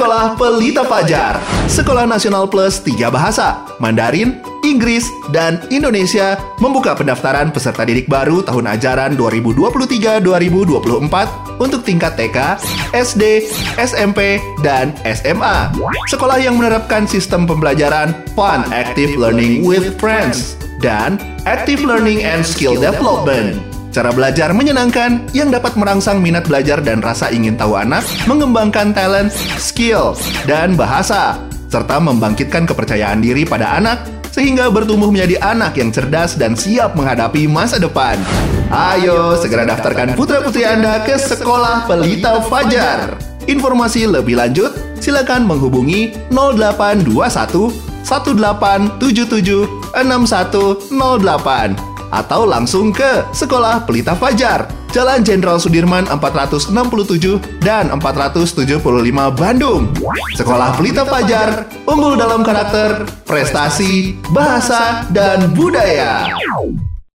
Sekolah Pelita Fajar. Sekolah Nasional Plus 3 bahasa, Mandarin, Inggris, dan Indonesia membuka pendaftaran peserta didik baru tahun ajaran 2023-2024 untuk tingkat TK, SD, SMP, dan SMA. Sekolah yang menerapkan sistem pembelajaran Fun Active Learning with Friends dan Active Learning and Skill Development. Cara belajar menyenangkan yang dapat merangsang minat belajar dan rasa ingin tahu anak, mengembangkan talent, skill, dan bahasa, serta membangkitkan kepercayaan diri pada anak sehingga bertumbuh menjadi anak yang cerdas dan siap menghadapi masa depan. Ayo segera daftarkan putra-putri Anda ke Sekolah Pelita Fajar. Informasi lebih lanjut silakan menghubungi 0821 1877 6108 atau langsung ke Sekolah Pelita Fajar, Jalan Jenderal Sudirman 467 dan 475 Bandung. Sekolah Pelita Fajar, unggul dalam karakter, prestasi, bahasa, dan budaya.